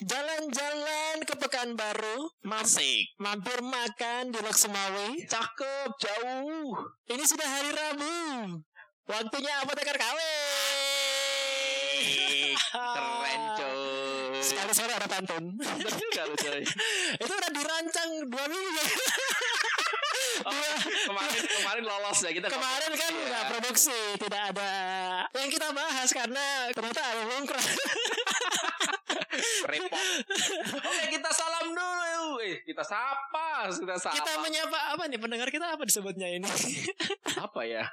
Jalan-jalan ke Pekanbaru, Asik. mampir makan di Lok Sumawe. Cakep, jauh. Ini sudah hari Rabu. Waktunya apoteker KW. Keren coy. Sekali-sekali ada pantun. Coy? Itu udah dirancang dua minggu. Oh, kemarin kemarin lolos ya kita. Kemarin kan nggak produksi, tidak ada yang kita bahas karena ternyata ada longkrong. repot. Oke kita salam dulu. Eh kita sapa, kita sapa. Kita menyapa apa nih pendengar kita apa disebutnya ini? apa ya?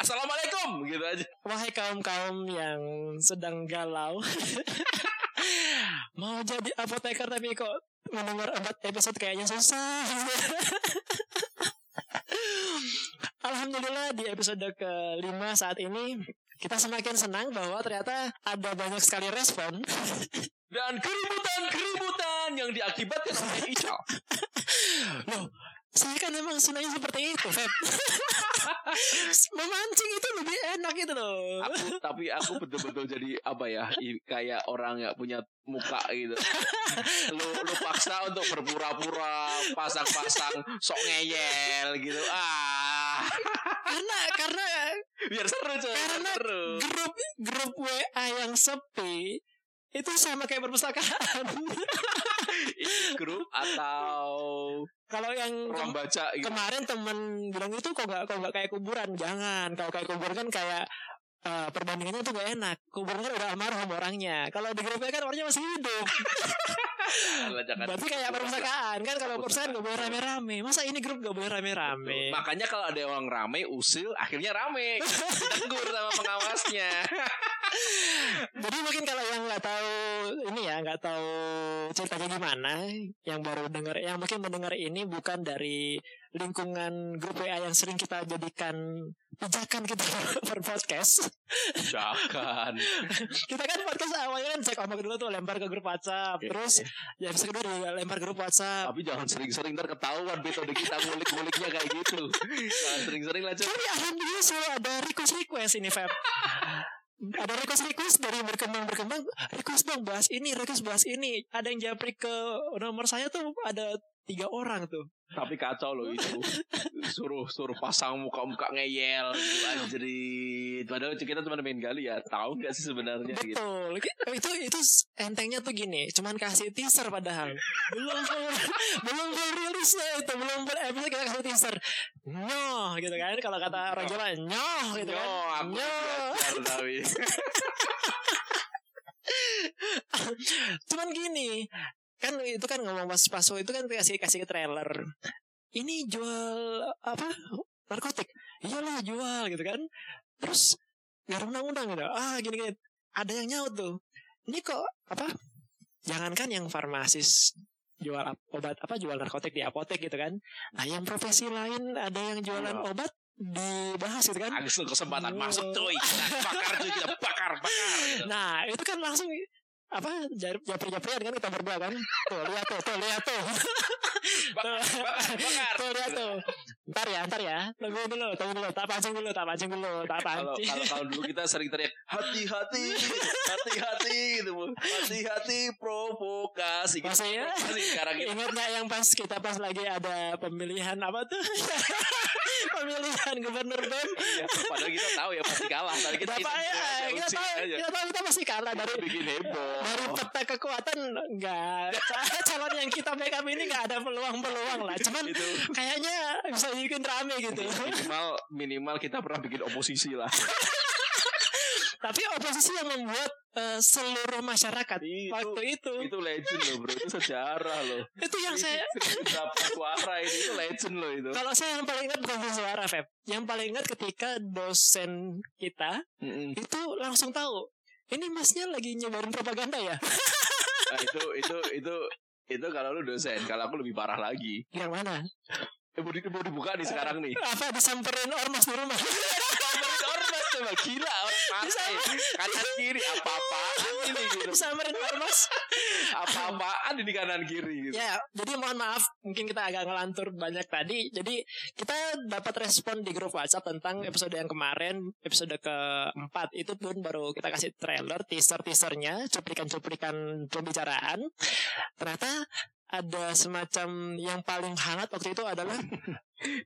Assalamualaikum gitu aja. Wahai kaum-kaum yang sedang galau Mau jadi apoteker tapi kok mendengar empat episode kayaknya susah Alhamdulillah di episode kelima saat ini kita semakin senang bahwa ternyata ada banyak sekali respon Dan keributan-keributan yang diakibatkan oleh Ica. Loh, saya kan memang senangnya seperti itu, Feb. Memancing itu lebih enak gitu loh. Aku tapi aku betul-betul jadi apa ya? Kayak orang nggak punya muka gitu. lu lu paksa untuk berpura-pura pasang-pasang sok ngeyel gitu. Ah, Karena karena biar seru coy. biar Karena seru. grup grup WA yang sepi itu sama kayak perpustakaan. Grup atau Kalau yang ruang baca gitu. kemarin temen bilang itu kok nggak kok nggak kayak kuburan, jangan. Kalau kayak kuburan kan kayak eh, perbandingannya tuh gak enak. Kuburan kan udah almarhum orangnya. Kalau di grupnya kan orangnya masih hidup. Berarti kayak perpustakaan kan kalau perpustakaan gak boleh rame-rame. Masa ini grup gak boleh rame-rame? Makanya kalau ada orang rame usil akhirnya rame. Ditegur sama pengawasnya. Jadi mungkin kalau yang nggak tahu ini ya nggak tahu ceritanya gimana, yang baru dengar, yang mungkin mendengar ini bukan dari lingkungan grup WA yang sering kita jadikan pijakan kita berpodcast. Jangan. kita kan podcast awalnya kan cek ombak dulu tuh lempar ke grup WhatsApp, Oke. terus ya episode kedua juga lempar grup WhatsApp. Tapi jangan sering-sering ntar ketahuan metode kita ngulik-nguliknya kayak gitu. Jangan sering-sering lah. Tapi alhamdulillah selalu ada request request ini Feb. ada request request dari berkembang berkembang request dong bahas ini request bahas ini ada yang japri ke nomor saya tuh ada tiga orang tuh Tapi kacau loh itu. Suruh suruh pasang muka-muka ngeyel gitu anjrit. Padahal kita cuma main kali ya. Tahu nggak sih sebenarnya gitu. betul itu itu entengnya tuh gini cuman kasih teaser padahal belum belum full rilisnya itu belum full episode kita kasih teaser nyoh gitu kan kalau kata orang Jawa nyoh gitu kan nyoh tapi. cuman gini kan itu kan ngomong pas paso itu kan kasih kasih trailer ini jual apa narkotik iyalah jual gitu kan terus nggak undang-undang gitu ah gini gini ada yang nyaut tuh ini kok apa jangankan yang farmasis jual obat apa jual narkotik di apotek gitu kan nah yang profesi lain ada yang jualan Iya. obat dibahas gitu kan Langsung kesempatan Wow. masuk. Kita bakar cuy kita bakar bakar. gitu. Nah itu kan langsung apa? Japri japrian kan kita berdua kan? Tuh lihat tuh tuh lihat tuh. Bakar bakar. tuh lihat tuh ntar ya ntar ya tunggu dulu tunggu dulu tak pancing dulu tak pancing dulu tak pancing kalau kalau dulu kita sering teriak hati-hati, hati-hati gitu, Bu. hati-hati provokasi. Gitu. Masih ya? Provokasi sekarang gitu. Ingat nggak yang pas kita pas lagi ada pemilihan apa tuh? pemilihan gubernur BEM. Iya, padahal kita tahu ya pasti kalah. Tapi kita Bapak ya, kita tahu, aja. kita tahu kita pasti kalah dari bikin heboh. dari peta kekuatan enggak calon yang kita make up ini enggak ada peluang-peluang lah cuman Itu. kayaknya bisa bikin rame gitu minimal minimal kita pernah bikin oposisi lah. tapi oposisi yang membuat eh, seluruh masyarakat Itu- waktu itu itu legend loh bro, itu sejarah loh. itu yang saya Berapa suara ini itu legend loh itu. kalau saya yang paling ingat bukan suara Feb yang paling ingat ketika dosen kita Mm-mm. itu langsung tahu ini masnya lagi nyebarin propaganda ya Nah, itu itu itu itu kalau lu dosen, kalau aku lebih parah lagi. yang mana mau, di- mau dibuka nih sekarang nih. apa disamperin ormas di rumah Samperin ormas coba gila partai kanan kiri apa apaan ini gitu Disamperin ormas. apa apaan ini kanan kiri gitu Ya, jadi mohon maaf, mungkin kita agak ngelantur banyak tadi. Jadi kita dapat respon di grup WhatsApp tentang episode yang kemarin, episode keempat itu pun baru kita kasih trailer, teaser teasernya, cuplikan-cuplikan pembicaraan. Ternyata ada semacam yang paling hangat waktu itu adalah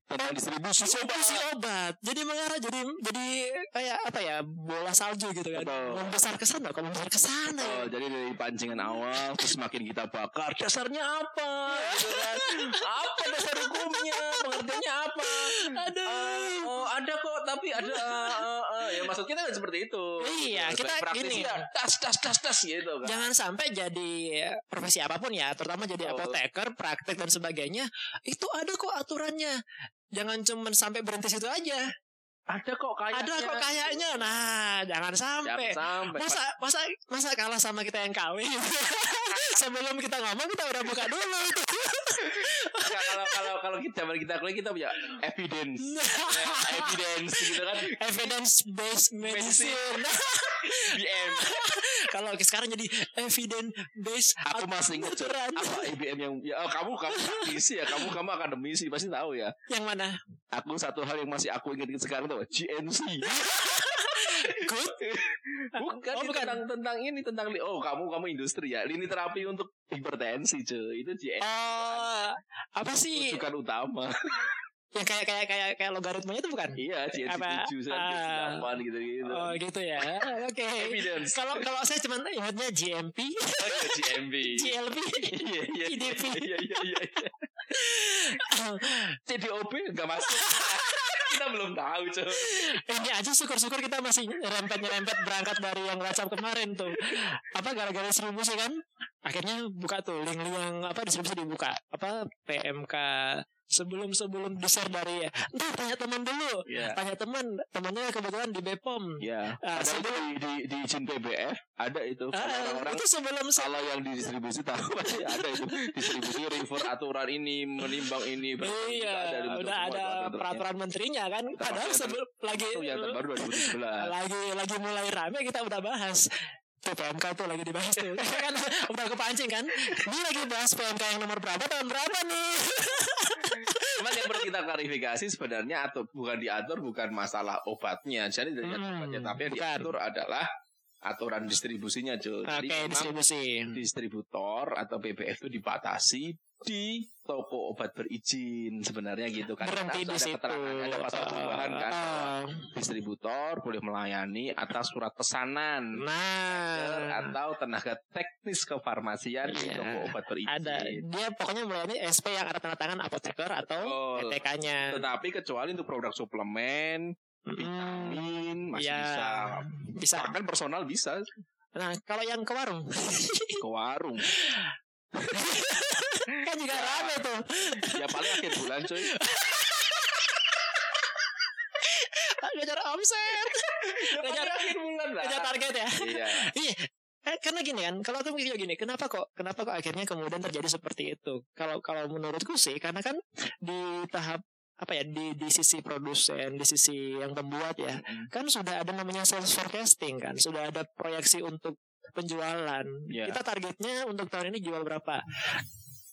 tentang distribusi distribusi obat. Jadi mengarah jadi jadi kayak apa ya bola salju gitu kan. Betul. Membesar ke sana, kalau membesar ke sana. Oh, jadi dari pancingan awal terus makin kita bakar dasarnya apa gitu kan apa dasar hukumnya pengertiannya apa Aduh. Eh, oh ada kok tapi ada eh, eh. Ya maksud kita kan seperti itu Iya, kita gini. ya das das das das gitu kan Jangan sampai jadi profesi apa pun ya, terutama jadi Betul. apoteker, praktek dan sebagainya. Itu ada kok aturannya. Jangan cuma sampai berhenti situ aja. Ada kok kayaknya Ada kok kayaknya. Nah, jangan Jangan sampai. sampai Masa masa masa kalah sama kita yang kawin. Sebelum kita ngomong kita udah buka dulu itu. Kalau kalau kalau kita zaman kita kuliah kita punya evidence Eh, evidence gitu kan Evidence based medicine. BM Kalau sekarang jadi evidence based aku masih ingat apa IBM yang ya, oh, kamu kamu praktisi ya. Kamu kamu akademisi pasti tahu ya. Yang mana? aku satu hal yang masih aku ingat sekarang tuh GNC Good. bukan, Oh, bukan. tentang tentang ini tentang oh kamu kamu industri ya. Lini terapi untuk hipertensi cuy itu GNC Oh, apa sih? rujukan utama Yang kayak kayak kayak kayak logaritmanya itu bukan? iya GNC Apa? 7 Ah. 8 gitu gitu Oh gitu ya. Oke. evidence Kalau kalau saya cuma ingatnya GMP, oh, iya, GMB GLP, iya iya IDP. iya iya iya iya. TDOP nggak masuk kita belum tahu cuy ini aja syukur-syukur kita masih rempet-nyerempet berangkat dari yang WhatsApp kemarin tuh. Apa gara-gara distribusi kan? Akhirnya buka tuh link yang apa distribusi dibuka. Apa PMK sebelum sebelum share dari entah tanya teman dulu. Iya. tanya teman temannya kebetulan di Bepom Ya, Ah, ada sebelum- itu di, di, di izin PBF ada itu. Kalau Ah, orang-orang itu sebelum kalau yang didistribusi tahu pasti ada itu. Distribusi refer aturan ini menimbang ini Iya, ada di udah ada peraturan menterinya kan. Padahal yang ter- sebelum lagi itu yang terbaru 2017 lagi lagi mulai rame kita udah bahas. Tuh PMK tuh lagi dibahas tuh. Kan udah kepancing kan? Ini lagi bahas PMK yang nomor berapa tahun berapa nih cuman yang perlu kita klarifikasi sebenarnya atau bukan diatur bukan masalah obatnya. Jadi Hmm, obatnya tapi yang bukan. diatur adalah aturan distribusinya oke Jadi memang distribusi. distributor atau PBF itu dibatasi di toko obat berizin sebenarnya gitu kan. Berhenti di ada situ. ada pasal perubahan kan. Oh, distributor boleh melayani atas surat pesanan nah atau tenaga teknis kefarmasian Iya. toko obat berizin. ada dia pokoknya melayani SP yang ada tanda tangan apoteker atau Betul. ETK-nya Tetapi kecuali untuk produk suplemen, vitamin masih ya bisa. bisa Bahkan personal bisa nah kalau yang ke warung ke warung. kan juga rame tuh Ya paling akhir bulan cuy. Ngejar omset ngejar akhir bulan lah. ngejar target ya Iya. Iya. Eh, karena gini kan, kalau aku mikir gini, kenapa kok, kenapa kok akhirnya kemudian terjadi seperti itu? Kalau kalau menurutku sih, karena kan di tahap apa ya di di sisi produsen, di sisi yang pembuat ya, kan sudah ada namanya sales forecasting kan, sudah ada proyeksi untuk penjualan. Iya. Kita targetnya untuk tahun ini jual berapa?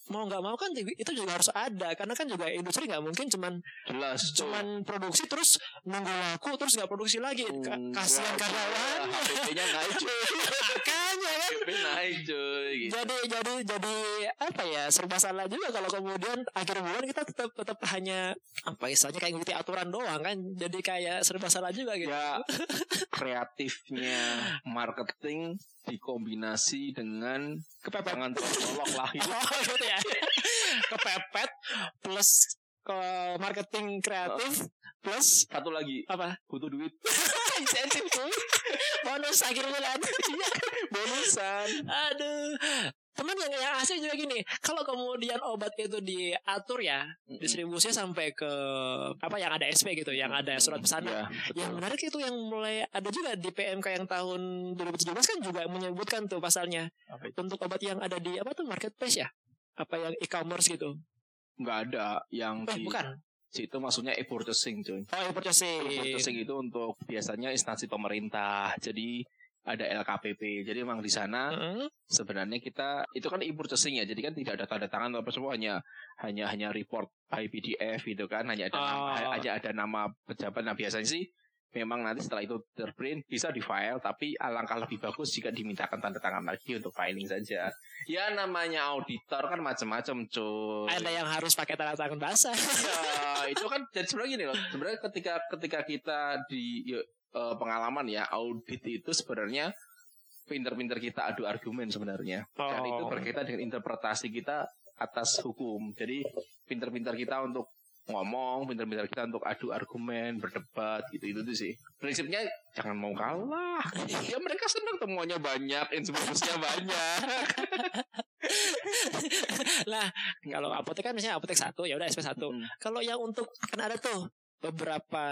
Mau nggak mau kan itu juga harus ada. Karena kan juga industri nggak mungkin cuman Jelas cuman produksi terus nunggu laku terus nggak produksi lagi. Ka- kasihan karyawan. HPP-nya naik makanya kan. HPP naik cuy. Gitu. jadi jadi jadi apa ya serba salah juga kalau kemudian akhir bulan kita tetap tetap hanya apa istilahnya kayak ngikuti aturan doang kan. Jadi kayak serba salah juga gitu. Ya kreatifnya marketing dikombinasi dengan kepepet jangan tolong oh gitu ya kepepet plus ke marketing kreatif plus Satu lagi. apa? Butuh duit. Insentif bonus akhir bulan. Iya. bonusan. aduh yang yang asli juga gini. Kalau kemudian obat itu diatur ya distribusinya sampai ke apa yang ada SP gitu yang ada surat pesanan Ya, yang menarik itu yang mulai ada juga di PMK yang tahun 2017 kan juga menyebutkan tuh pasalnya untuk obat yang ada di apa tuh marketplace ya? Apa yang e-commerce gitu. Nggak ada yang eh di bukan. Itu maksudnya e-purchasing, cuy. Oh, ya purchasing. E-purchasing itu untuk biasanya instansi pemerintah. Jadi ada LKPP. Jadi memang di sana Mm-mm. sebenarnya kita itu kan e-purchasing ya. Jadi kan tidak ada tanda tangan atau apa semua hanya hanya hanya report by PDF gitu kan. Hanya ada nama, Oh. hanya ada nama pejabat. Nah biasanya sih memang nanti setelah itu terprint bisa di file tapi alangkah lebih bagus jika dimintakan tanda tangan lagi untuk filing saja. Ya namanya auditor kan macam-macam cuy. Ada yang harus pakai tanda tangan basah. Ya, itu kan jadi sebenarnya gini loh. Sebenarnya ketika ketika kita di ya, eh, pengalaman ya audit itu sebenarnya pinter-pinter kita adu argumen sebenarnya. Dan itu Oh. berkaitan dengan interpretasi kita atas hukum. Jadi pinter-pinter kita untuk ngomong, pinter-pinter kita untuk adu argumen, berdebat gitu itu tuh sih. Prinsipnya jangan mau kalah. ya mereka senang temuannya banyak, informasinya banyak. Lah, kalau apotek kan misalnya apotek satu ya udah SP satu. Hmm. Kalau yang untuk kan ada tuh beberapa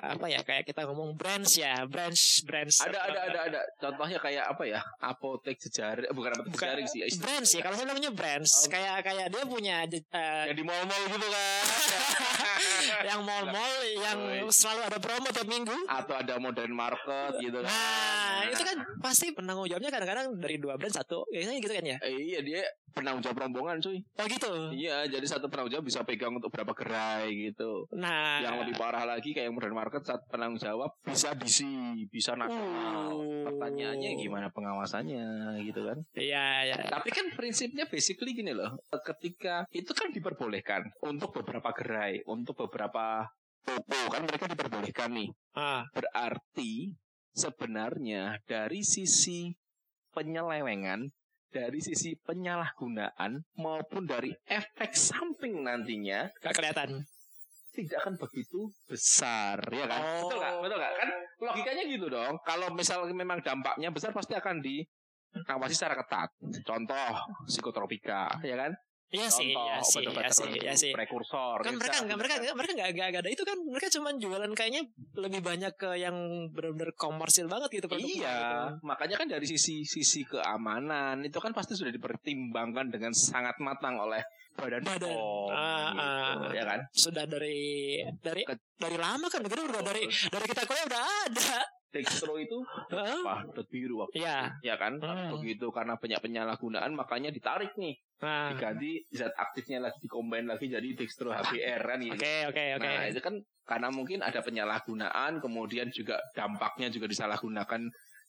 apa ya kayak kita ngomong brands ya, brands brands. Ada ada ada ada. Contohnya kayak apa ya? Apotek sejarah, bukan apotek Bukan sejarah sih. brands ya. Kalau saya namanya brands, Oh. kayak kayak dia punya eh, yang di mall-mall gitu kan. yang mall-mall yang selalu ada promo tiap minggu. Atau ada modern market gitu kan. Nah, itu kan pasti penanggung jawabnya kadang-kadang dari dua brand satu. Biasanya gitu kan ya? Eh, iya dia penanggung jawab rombongan cuy. Oh gitu. Iya, jadi satu penanggung jawab bisa pegang untuk berapa gerai gitu. Nah, Yang lebih parah lagi kayak modern market saat penanggung jawab bisa DC, bisa nasional. Uh. Pertanyaannya gimana pengawasannya gitu kan. Iya, ya. Tapi kan prinsipnya basically gini loh. Ketika itu kan diperbolehkan untuk beberapa gerai, untuk beberapa toko kan mereka diperbolehkan nih. Ah, Berarti sebenarnya dari sisi penyelewengan, dari sisi penyalahgunaan maupun dari efek samping nantinya gak kelihatan. tidak akan begitu besar ya kan? Oh. betul nggak? Betul nggak? Kan logikanya gitu dong. Kalau misalnya memang dampaknya besar pasti akan diawasi secara ketat. Contoh psikotropika ya kan Iya sih, iya sih, iya sih, iya sih. prekursor Kan mereka nggak mereka nggak mereka nggak nggak nggak ada itu kan mereka cuma jualan kayaknya lebih banyak ke yang benar-benar komersil banget gitu produknya Iya, gitu. makanya kan dari sisi sisi keamanan itu kan pasti sudah dipertimbangkan dengan sangat matang oleh badan Badan. POM, Ah, gitu, ah. ya kan? Sudah dari dari Ke- dari lama kan begitu udah dari dari kita kuliah udah ada. Dextro itu apa? Biru waktu Iya. ya kan? Hmm. Begitu karena banyak penyalahgunaan makanya ditarik nih, Nah. diganti zat aktifnya lagi dikombin lagi jadi Dextro HBR kan gitu. Oke, oke, oke. Nah, itu kan karena mungkin ada penyalahgunaan, kemudian juga dampaknya juga disalahgunakan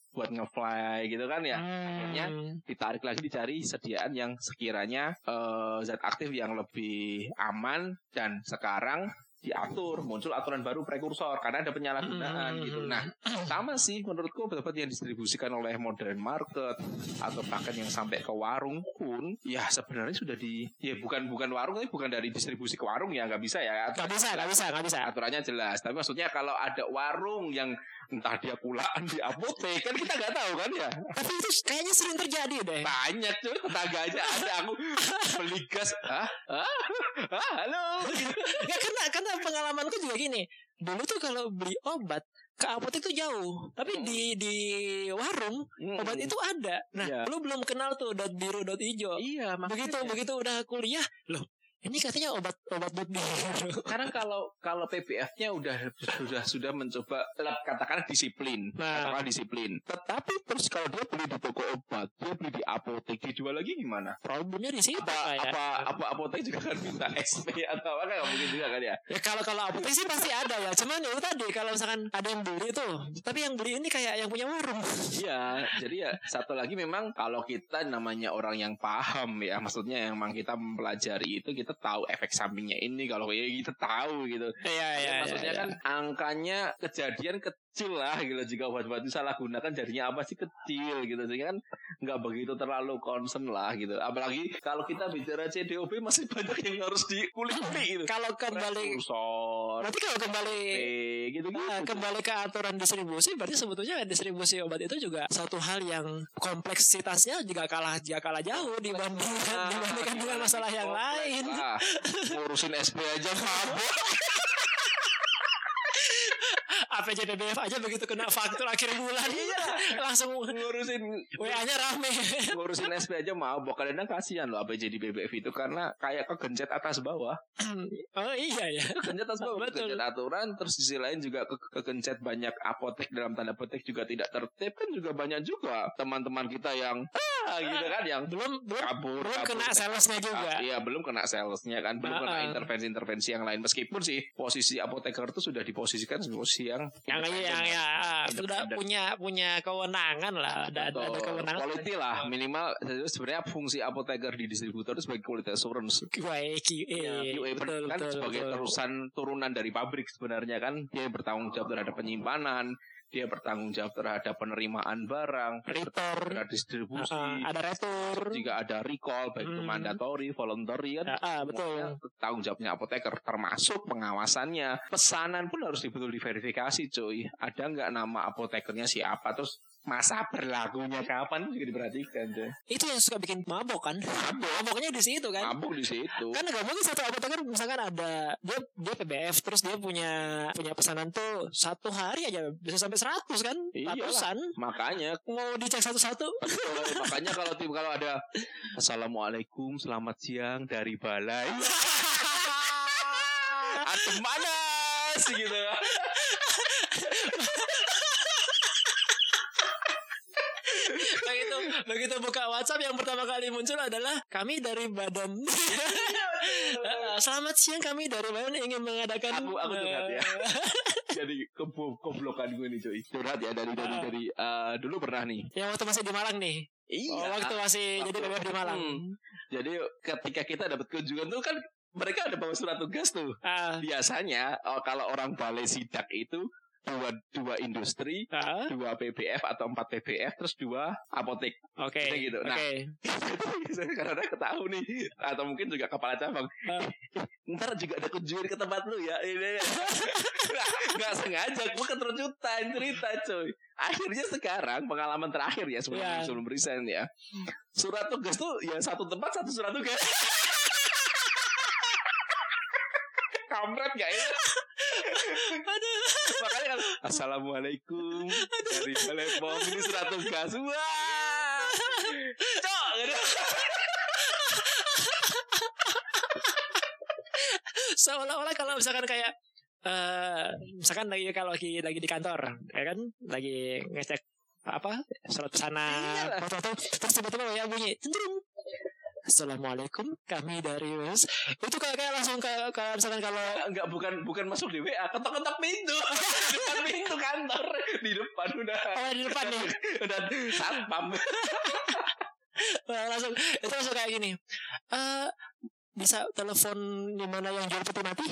buat ngefly gitu kan ya. akhirnya Hmm. ditarik lagi dicari sediaan yang sekiranya eh, zat aktif yang lebih aman dan sekarang diatur muncul aturan baru prekursor karena ada penyalahgunaan Hmm. gitu. Nah, sama sih menurutku obat-obat yang distribusikan oleh modern market atau bahkan yang sampai ke warung pun ya sebenarnya sudah di ya bukan bukan warung tapi bukan dari distribusi ke warung ya nggak bisa ya. Nggak bisa, nggak bisa, nggak bisa. Aturannya jelas, tapi maksudnya kalau ada warung yang entah dia pulaan di apotek kan kita nggak tahu kan ya Tapi itu kayaknya sering terjadi deh. banyak cuy tetangga aja ada aku beli gas ah ah ah halo Ya karena karena pengalamanku juga gini. Dulu tuh kalau beli obat ke apotek tuh jauh, tapi di di warung obat itu ada. Nah, Iya. lu belum kenal tuh dot biru dot hijau. iya Begitu makanya. begitu udah kuliah, loh ini katanya obat obat biru. Karena kalau kalau PPF-nya udah sudah sudah mencoba lab- katakanlah disiplin, Nah. katakanlah disiplin. Tetapi terus kalau dia beli di toko obat, dia beli di apotek, dijual lagi gimana? Problemnya di situ Apa kayak. apa apa apotek juga kan minta SP atau apa nggak mungkin juga kan ya? Ya kalau kalau apotek sih pasti ada ya. Cuman ya itu tadi kalau misalkan ada yang beli tuh, tapi yang beli ini kayak yang punya warung. Iya, jadi ya satu lagi memang kalau kita namanya orang yang paham ya, maksudnya yang memang kita mempelajari itu kita tahu efek sampingnya ini kalau kayak kita tahu gitu. Iya iya. Ya, maksudnya iya, kan angkanya kejadian kecil lah gitu jika obat-obat itu salah gunakan jadinya apa sih kecil gitu. Sehingga kan nggak begitu terlalu concern lah gitu. Apalagi kalau kita bicara CDOB masih banyak yang harus dikuliti gitu. Kalau kembali Prekursor, Berarti kalau kembali gitu gitu Nah, kembali ke aturan distribusi berarti sebetulnya distribusi obat itu juga satu hal yang kompleksitasnya juga kalah juga kalah jauh dibandingkan dibandingkan dengan masalah yang lain. Ah, ngurusin SP aja mabok APJPBF aja begitu kena faktur akhir bulan Iya. langsung ngurusin WA-nya rame. ngurusin SP aja mau kadang kasihan loh APJ di BBF itu karena kayak kegencet atas bawah oh iya ya. kegencet atas bawah Betul. kegencet aturan terus di sisi lain juga ke kegencet banyak apotek dalam tanda petik juga tidak tertib kan juga banyak juga teman-teman kita yang ah gitu kan yang Belum belum kabur belum kabur. kena salesnya juga. Ah, Iya belum kena salesnya kan belum kena Ah, ah. intervensi-intervensi yang lain meskipun sih posisi apoteker itu sudah diposisikan posisi yang yang yang, yang ya sudah Independen. punya punya kewenangan lah ada ada, kewenangan. Quality lah minimal sebenarnya fungsi apoteker di distributor itu sebagai quality assurance QA QA Ya, QA betul kan betul, sebagai betul. terusan turunan dari pabrik sebenarnya kan. Dia bertanggung jawab terhadap penyimpanan dia bertanggung jawab terhadap penerimaan barang Retur. terhadap distribusi Ah, ada retur jika ada recall baik itu Hmm. mandatory voluntary kan? Ah, ah, betul. Tanggung jawabnya apoteker termasuk pengawasannya. Pesanan pun harus betul diverifikasi cuy. Ada nggak nama apotekernya siapa? Terus masa berlakunya kapan juga diperhatikan cuy itu yang suka bikin mabok kan? Maboknya di situ kan? Mabuk di situ. Kan nggak mungkin satu apoteker misalkan ada dia dia PBF terus dia punya punya pesanan tuh satu hari aja bisa sampai 100 kan? Ratusan. Makanya. Mau dicek satu-satu? Makanya kalau tim kalau ada assalamualaikum selamat siang dari balai. Adem panas gitu begitu buka WhatsApp yang pertama kali muncul adalah kami dari badan selamat siang kami dari badan ingin mengadakan Aku- aku curhat ya. jadi kebo- keblokan gue nih cuy. Curhat ya dari dari Ah. dari eh, dulu pernah nih. Yang waktu masih di Malang nih. Iya. Oh, waktu masih Waktu- jadi PBF di Malang. Hmm. jadi ketika kita dapat kunjungan tuh kan mereka ada bawa surat tugas tuh. Ah. Biasanya oh, kalau orang balai sidak itu dua dua industri dua PBF atau empat PBF terus dua apotek. Oke Kita gitu. oke. Nah. karena ketahu nih atau mungkin juga kepala cabang. Ntar juga ada kunjungan ke tempat lu ya ini. Nggak sengaja gue keterucutan cerita coy. Akhirnya sekarang pengalaman terakhir ya sebelum Iya. sebelum resign ya. Surat tugas tuh ya satu tempat satu surat tugas. Kampret gak ya? Kan assalamualaikum. Dari balai pom ini surat tugas wah. Cok seolah-olah kalau misalkan kayak eh misalkan lagi kalau lagi lagi di kantor ya kan? Lagi ngecek apa surat pesanan Iyalah. foto terus tiba-tiba ya bunyi cenderung Assalamualaikum kami dari Wes. Itu kayak kayak langsung kayak, kayak misalkan kalau enggak bukan bukan masuk di WA ketok-ketok pintu. Di depan pintu kantor. Di depan udah. Oh di depan nih. Udah satpam. Langsung itu langsung kayak gini. Eh bisa telepon di mana yang jual peti mati?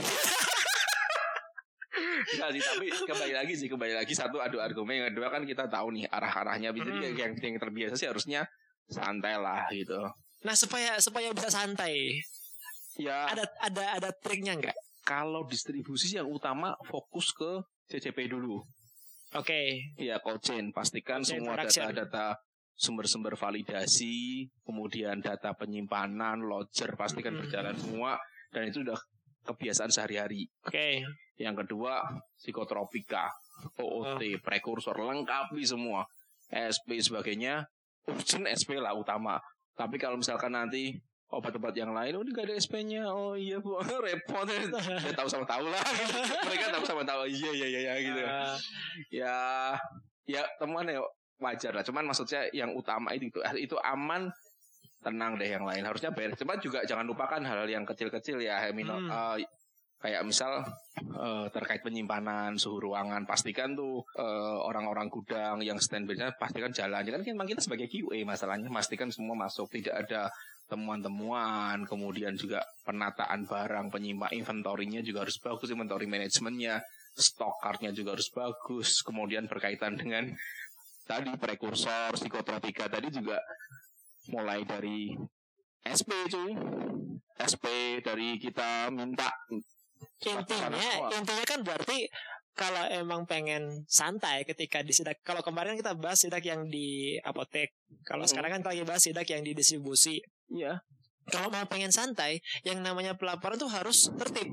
Enggak sih tapi kembali lagi sih kembali lagi. Satu adu argumen. Yang kedua kan kita tahu nih arah-arahnya. Jadi Hmm. yang, yang terbiasa sih harusnya santai lah gitu nah supaya supaya bisa santai. Ya. Ada ada ada triknya nggak? Kalau distribusi yang utama fokus ke CCP dulu. Oke. Ya cold chain pastikan semua data-data sumber-sumber validasi kemudian data penyimpanan logger pastikan Hmm. berjalan semua dan itu udah kebiasaan sehari-hari. Oke. Yang kedua psikotropika OOT prekursor lengkapi semua. SP sebagainya option SP lah utama tapi kalau misalkan nanti obat-obat yang lain oh ini gak ada SP-nya oh iya bu. Repot. Ya tahu sama tahu lah. Mereka tahu sama tahu. Iya iya iya iya, gitu. Ah, ya ya temuan ya wajar lah. Cuman maksudnya yang utama itu itu, itu aman. Tenang deh yang lain. Harusnya beres. Cuman juga jangan lupakan hal-hal yang kecil-kecil ya Hemino Hmm. Eh, kayak misal eh, terkait penyimpanan suhu ruangan pastikan tuh eh, orang-orang gudang yang standby-nya pastikan jalannya. Kan memang kita sebagai QA masalahnya pastikan semua masuk. Tidak ada temuan-temuan kemudian juga penataan barang penyimpan inventorinya juga harus bagus inventory manajemennya stok cardnya juga harus bagus. Kemudian berkaitan dengan tadi prekursor psikotropika tadi juga mulai dari SP cuy. SP dari kita minta intinya intinya kan berarti kalau emang pengen santai ketika di sidak kalau kemarin kita bahas sidak yang di apotek kalau Hmm. sekarang kan kita lagi bahas sidak yang di distribusi Iya kalau mau pengen santai, yang namanya pelaporan tuh harus tertib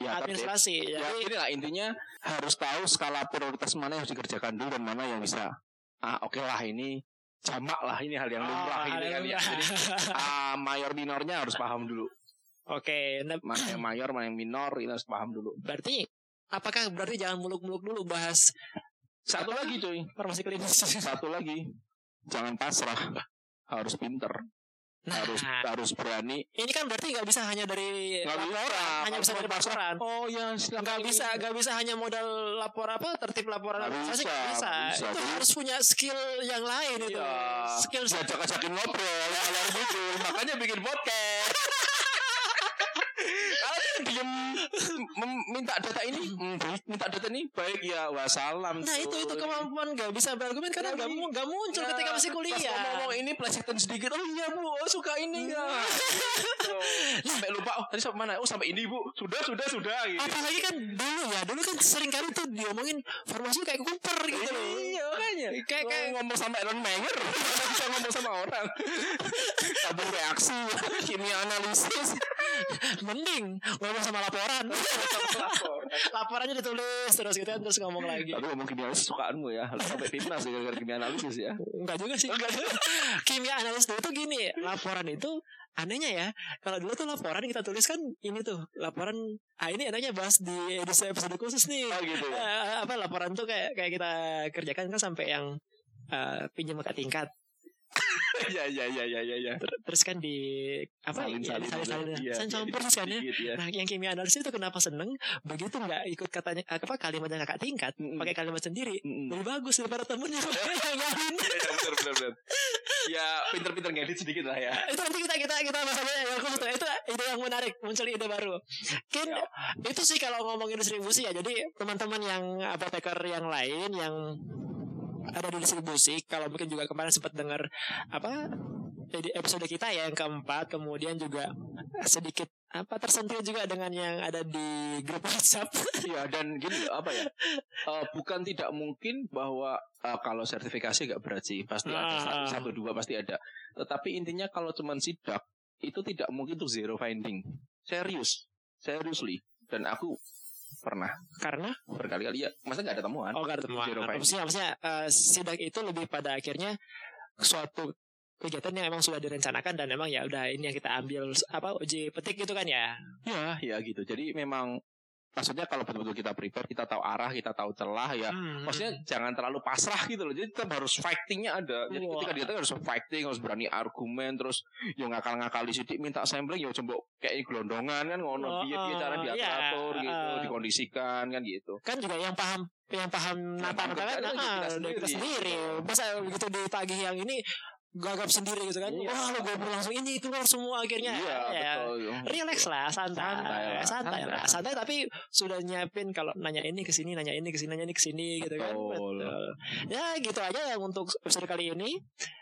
Ya, tertib. administrasi. Ya, Jadi inilah intinya harus tahu skala prioritas mana yang harus dikerjakan dulu dan mana yang bisa. Ah, oke lah ini jamak lah ini hal yang lumrah Oh, ini kan ya. Jadi ah, mayor minornya harus paham dulu. Oke, nah, Mana yang mayor, mana yang minor ini harus paham dulu. berarti apakah berarti jangan muluk-muluk dulu bahas Satu lagi cuy, farmasi klinis? satu lagi. Jangan pasrah. Harus pinter, Nah, harus harus berani. ini kan berarti nggak bisa hanya dari Nggak laporan, bisa, hanya bisa dari laporan. Oh ya, Nggak bisa, nggak bisa hanya modal lapor apa tertib laporan administrasi bisa, bisa. bisa. Itu harus punya skill yang lain itu. Iya, Skill diajak-ajakin ngobrol, gitu. Makanya bikin podcast. Minta data ini, hmm, baik, minta data ini baik ya wassalam. Nah itu itu kemampuan nggak bisa berargumen karena mu- nggak muncul Nah, ketika masih Pas kuliah. ngomong ini plesetan sedikit, oh iya bu, oh, suka ini ya. Gitu. sampai lupa, oh tadi sampai mana? Oh sampai ini bu, sudah sudah sudah. Gitu. Apalagi kan dulu ya, dulu kan sering kali tuh diomongin farmasi kayak kuper gitu loh. Iya makanya Kayak- kayak- ngomong sama Elon Mayer bisa ngomong sama orang Tabung reaksi Kimia analisis Mending ngomong sama laporan. Laporannya ditulis terus gitu kan terus ngomong lagi. Tapi ngomong kimia analisis sukaanmu ya Sampai timnas ya gara-gara kimia analisis ya Enggak juga sih. Kimia analis tuh gini, laporan itu anehnya ya. Kalau dulu tuh laporan kita tulis kan ini tuh laporan. Ah ini enaknya bahas di edisi episode khusus nih. Oh gitu ya Eh, apa laporan tuh kayak kayak kita kerjakan kan sampai yang eh, pinjam kakak tingkat. Ya ya ya ya ya ya Ter- Terus kan di apa Salin ya, salin salin-salin. Iya, Salin campur terus kan ya. dikit, ya. Nah, yang kimia analisis itu kenapa seneng? Begitu nggak ikut katanya apa kalimatnya kakak tingkat, Mm-mm. pakai kalimat sendiri, Mm-mm. lebih bagus daripada temennya yang lain. Iya ya, benar benar benar Ya pinter-pinter ngedit sedikit lah ya itu nanti kita kita kita masalahnya yang khusus tuh. itu ide yang menarik muncul ide baru kan Ya. itu sih kalau ngomongin distribusi ya jadi teman-teman yang apoteker yang lain yang ada di distribusi kalau mungkin juga kemarin sempat dengar apa di episode kita ya yang keempat. Kemudian juga sedikit apa tersentuh juga dengan yang ada di grup WhatsApp. Iya dan gini apa ya eh, Bukan tidak mungkin bahwa eh, Kalau sertifikasi gak berat sih Pasti ada. Ah. satu, satu dua pasti ada. Tetapi intinya kalau cuman sidak Itu tidak mungkin untuk zero finding. Serius Seriously. Dan aku pernah. Karena? Berkali-kali ya. Masa gak ada temuan? Oh gak ada temuan. Zero maksudnya maksudnya eh, sidak itu lebih pada akhirnya suatu kegiatan yang emang sudah direncanakan dan emang ya udah ini yang kita ambil apa uji petik gitu kan ya? Ya ya gitu. Jadi memang Maksudnya kalau betul-betul kita prepare Kita tahu arah Kita tahu celah ya Hmm. Maksudnya jangan terlalu pasrah gitu loh. Jadi tetap harus fightingnya ada. Jadi Wah. ketika dia harus fighting, harus berani argumen, terus yang ngakal-ngakali sidik minta sampling ya coba kayak gelondongan kan ngono Oh, piye piye cara oh, diatur iya, gitu, dikondisikan kan gitu. kan juga yang paham yang paham nata nata kan kerjaan itu ah, kita kita sendiri. sendiri masa begitu ditagih yang ini gagap sendiri gitu kan Iya. wah lo gue langsung ini keluar semua akhirnya Iya, Ya. betul. Relax lah, santai, Santai lah, santai, santai. lah, santai tapi sudah nyiapin kalau nanya ini ke sini, nanya ini ke sini, nanya ini ke sini gitu kan. Betul. Ya gitu aja yang untuk episode kali ini.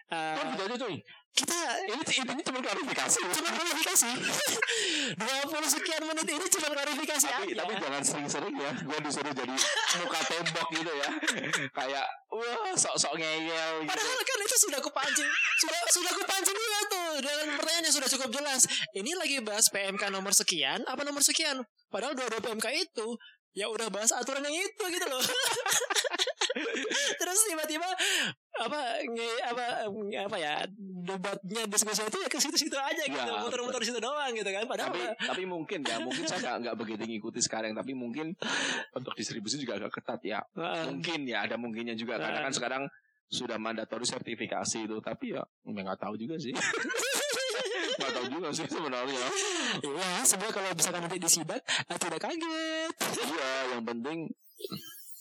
Eh, Oh, gitu aja cuy. Kita Ini intinya cuma klarifikasi. cuma klarifikasi 20 sekian menit ini cuma klarifikasi tapi aja tapi jangan sering-sering ya. Gue disuruh jadi muka tembok gitu ya. Kayak wah sok-sok ngeyel gitu. Padahal kan itu sudah kupancing Sudah sudah kupancing juga tuh Dengan pertanyaan yang sudah cukup jelas Ini lagi bahas PMK nomor sekian Apa nomor sekian Padahal dua-dua PMK itu Ya udah bahas aturan yang itu gitu loh Terus tiba-tiba apa nge, apa apa ya debatnya diskusi itu ya ke situ-situ aja gitu Ya, muter-muter situ doang gitu kan padahal tapi tapi mungkin ya mungkin saya nggak nggak begitu ngikuti sekarang tapi mungkin untuk distribusi juga agak ketat ya Heeh. mungkin ya ada mungkinnya juga karena Ah. kan sekarang sudah mandatori sertifikasi itu tapi ya ya nggak tahu juga sih nggak tahu juga sih sebenarnya Iya, sebenarnya kalau misalkan nanti disidak ah, tidak kaget. iya yang penting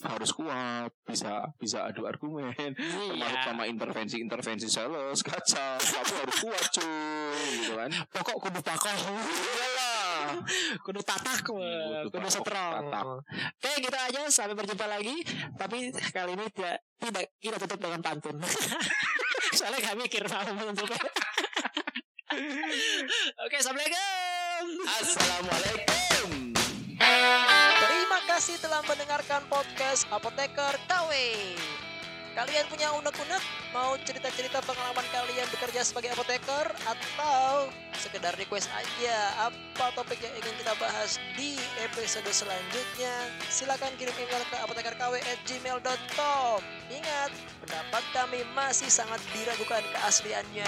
harus kuat bisa bisa adu argumen termasuk Iya. sama intervensi intervensi sales kaca tapi harus kuat cuy gitu kan. Pokok kudu pakoh. iyalah. Kudu tatak weh. Kudu kudu tatak, strong tatak. oke gitu aja. Sampai berjumpa lagi. Tapi kali ini tidak tidak kita tutup dengan pantun. Soalnya gak mikir mau menutupnya. Oke assalamualaikum. Assalamualaikum kasih telah mendengarkan podcast apoteker KW Kalian punya unek-unek? Mau cerita-cerita pengalaman kalian bekerja sebagai apoteker? Atau sekedar request aja apa topik yang ingin kita bahas di episode selanjutnya, silakan kirim email ke apotekarkw@gmail.com. Ingat, pendapat kami masih sangat diragukan keasliannya.